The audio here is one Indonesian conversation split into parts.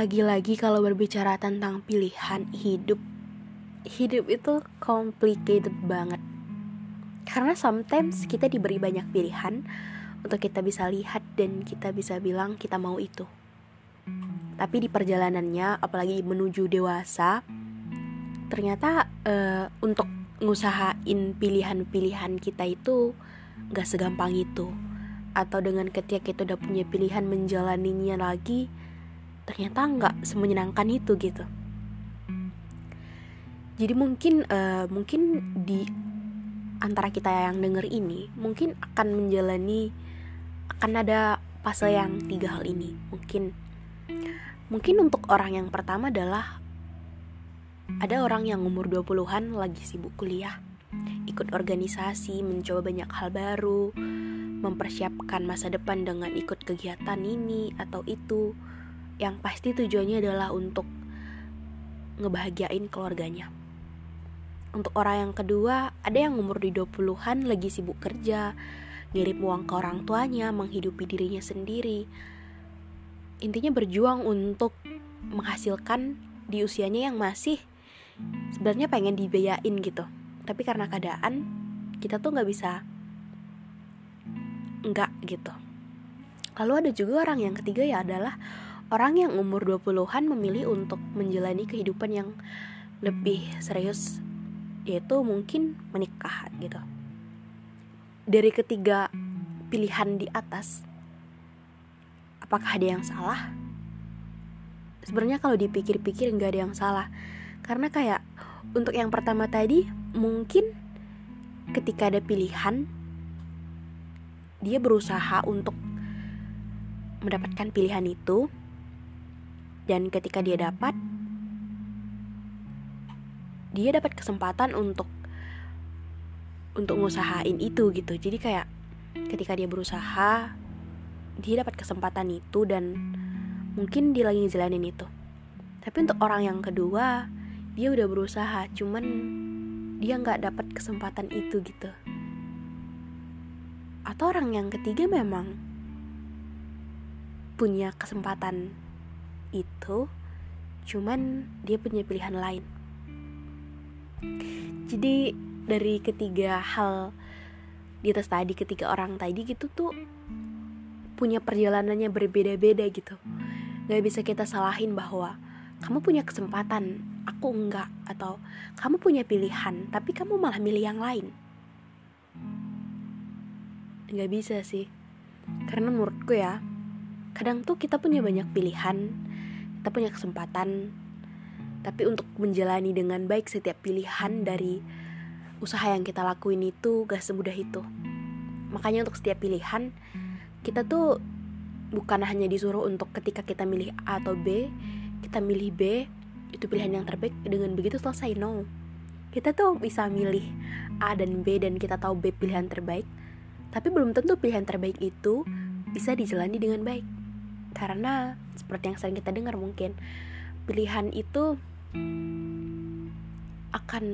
Lagi-lagi kalau berbicara tentang pilihan hidup, hidup itu complicated banget. Karena sometimes kita diberi banyak pilihan untuk kita bisa lihat dan kita bisa bilang kita mau itu. Tapi di perjalanannya, apalagi menuju dewasa, ternyata uh, untuk ngusahain pilihan-pilihan kita itu gak segampang itu. Atau dengan ketika kita udah punya pilihan menjalaninya lagi, ternyata nggak semenyenangkan itu gitu. Jadi mungkin uh, mungkin di antara kita yang denger ini mungkin akan menjalani akan ada fase yang tiga hal ini. Mungkin mungkin untuk orang yang pertama adalah ada orang yang umur 20-an lagi sibuk kuliah ikut organisasi mencoba banyak hal baru mempersiapkan masa depan dengan ikut kegiatan ini atau itu yang pasti tujuannya adalah untuk ngebahagiain keluarganya. Untuk orang yang kedua, ada yang umur di 20-an lagi sibuk kerja, ngirim uang ke orang tuanya, menghidupi dirinya sendiri. Intinya berjuang untuk menghasilkan di usianya yang masih sebenarnya pengen dibiayain gitu. Tapi karena keadaan, kita tuh nggak bisa nggak gitu. Lalu ada juga orang yang ketiga ya adalah orang yang umur 20-an memilih untuk menjalani kehidupan yang lebih serius yaitu mungkin menikah gitu. Dari ketiga pilihan di atas apakah ada yang salah? Sebenarnya kalau dipikir-pikir nggak ada yang salah karena kayak untuk yang pertama tadi mungkin ketika ada pilihan dia berusaha untuk mendapatkan pilihan itu dan ketika dia dapat dia dapat kesempatan untuk untuk ngusahain itu gitu. Jadi kayak ketika dia berusaha dia dapat kesempatan itu dan mungkin dia lagi ngejalanin itu. Tapi untuk orang yang kedua dia udah berusaha cuman dia nggak dapat kesempatan itu gitu. Atau orang yang ketiga memang punya kesempatan itu cuman dia punya pilihan lain. Jadi dari ketiga hal di atas tadi ketiga orang tadi gitu tuh punya perjalanannya berbeda-beda gitu. Gak bisa kita salahin bahwa kamu punya kesempatan aku enggak atau kamu punya pilihan tapi kamu malah milih yang lain. Gak bisa sih. Karena menurutku ya kadang tuh kita punya banyak pilihan kita punya kesempatan. Tapi untuk menjalani dengan baik setiap pilihan dari usaha yang kita lakuin itu gak semudah itu. Makanya untuk setiap pilihan kita tuh bukan hanya disuruh untuk ketika kita milih A atau B kita milih B itu pilihan yang terbaik dengan begitu selesai no. Kita tuh bisa milih A dan B dan kita tahu B pilihan terbaik tapi belum tentu pilihan terbaik itu bisa dijalani dengan baik. Karena seperti yang sering kita dengar mungkin pilihan itu akan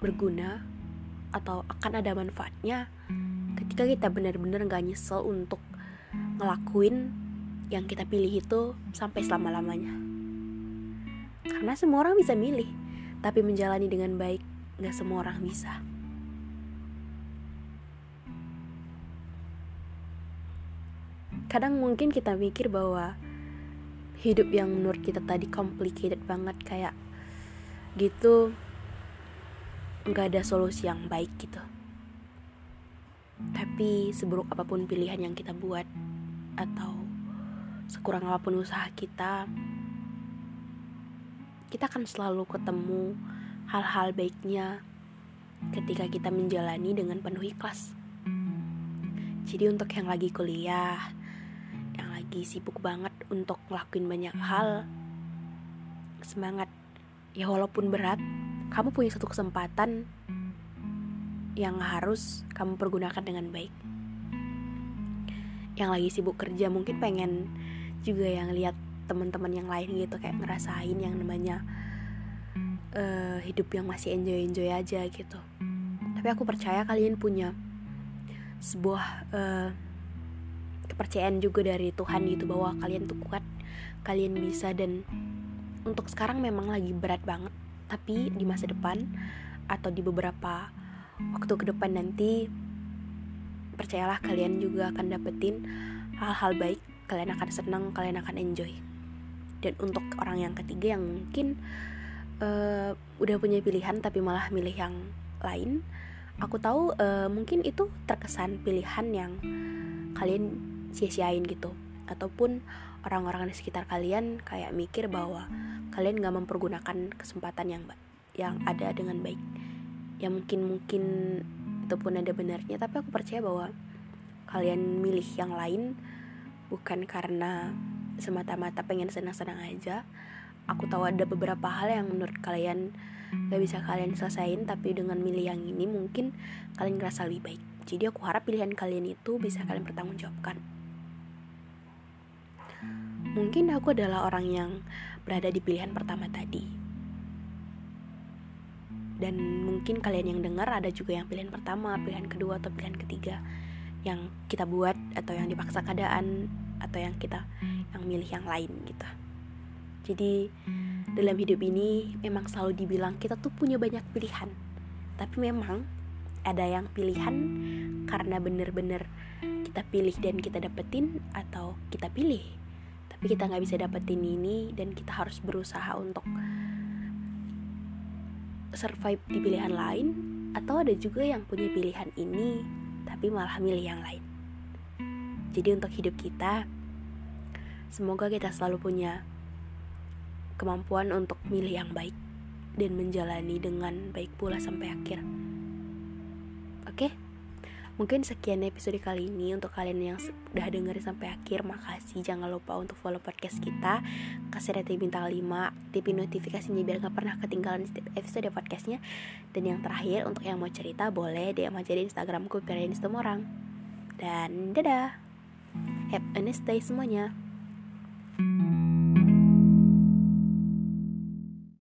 berguna atau akan ada manfaatnya ketika kita benar-benar gak nyesel untuk ngelakuin yang kita pilih itu sampai selama-lamanya. Karena semua orang bisa milih, tapi menjalani dengan baik gak semua orang bisa. Kadang mungkin kita mikir bahwa hidup yang menurut kita tadi complicated banget kayak gitu nggak ada solusi yang baik gitu. Tapi seburuk apa pun pilihan yang kita buat atau sekurang apa pun usaha kita kita akan selalu ketemu hal-hal baiknya ketika kita menjalani dengan penuh ikhlas. Jadi untuk yang lagi kuliah yang lagi sibuk banget untuk ngelakuin banyak hal semangat ya walaupun berat kamu punya satu kesempatan yang harus kamu pergunakan dengan baik. Yang lagi sibuk kerja mungkin pengen juga yang lihat teman-teman yang lain gitu kayak ngerasain yang namanya uh, hidup yang masih enjoy enjoy aja gitu. Tapi aku percaya kalian punya sebuah uh, kepercayaan juga dari Tuhan gitu bahwa kalian tuh kuat, kalian bisa dan untuk sekarang memang lagi berat banget. Tapi di masa depan atau di beberapa waktu ke depan nanti percayalah kalian juga akan dapetin hal-hal baik. Kalian akan senang kalian akan enjoy. Dan untuk orang yang ketiga yang mungkin uh, udah punya pilihan tapi malah milih yang lain aku tahu uh, mungkin itu terkesan pilihan yang kalian sia-siain gitu. Ataupun orang-orang di sekitar kalian kayak mikir bahwa kalian gak mempergunakan kesempatan yang yang ada dengan baik. Ya mungkin mungkin itu pun ada benarnya tapi aku percaya bahwa kalian milih yang lain bukan karena semata-mata pengen senang-senang aja. Aku tahu ada beberapa hal yang menurut kalian gak bisa kalian selesaiin tapi dengan milih yang ini mungkin kalian ngerasa lebih baik. Jadi aku harap pilihan kalian itu bisa kalian pertanggungjawabkan mungkin aku adalah orang yang berada di pilihan pertama tadi. Dan mungkin kalian yang dengar ada juga yang pilihan pertama, pilihan kedua atau pilihan ketiga yang kita buat atau yang dipaksa keadaan atau yang kita yang milih yang lain gitu. Jadi dalam hidup ini memang selalu dibilang kita tuh punya banyak pilihan. Tapi memang ada yang pilihan karena bener-bener kita pilih dan kita dapetin atau kita pilih tapi kita nggak bisa dapetin ini dan kita harus berusaha untuk survive di pilihan lain atau ada juga yang punya pilihan ini tapi malah milih yang lain jadi untuk hidup kita semoga kita selalu punya kemampuan untuk milih yang baik dan menjalani dengan baik pula sampai akhir oke okay? Mungkin sekian episode kali ini untuk kalian yang sudah dengerin sampai akhir. Makasih. Jangan lupa untuk follow podcast kita. Kasih rating bintang 5, aktifin notifikasinya biar gak pernah ketinggalan setiap episode podcastnya. Dan yang terakhir untuk yang mau cerita boleh DM aja di Instagramku semua orang. Dan dadah. Have a nice day semuanya. thank you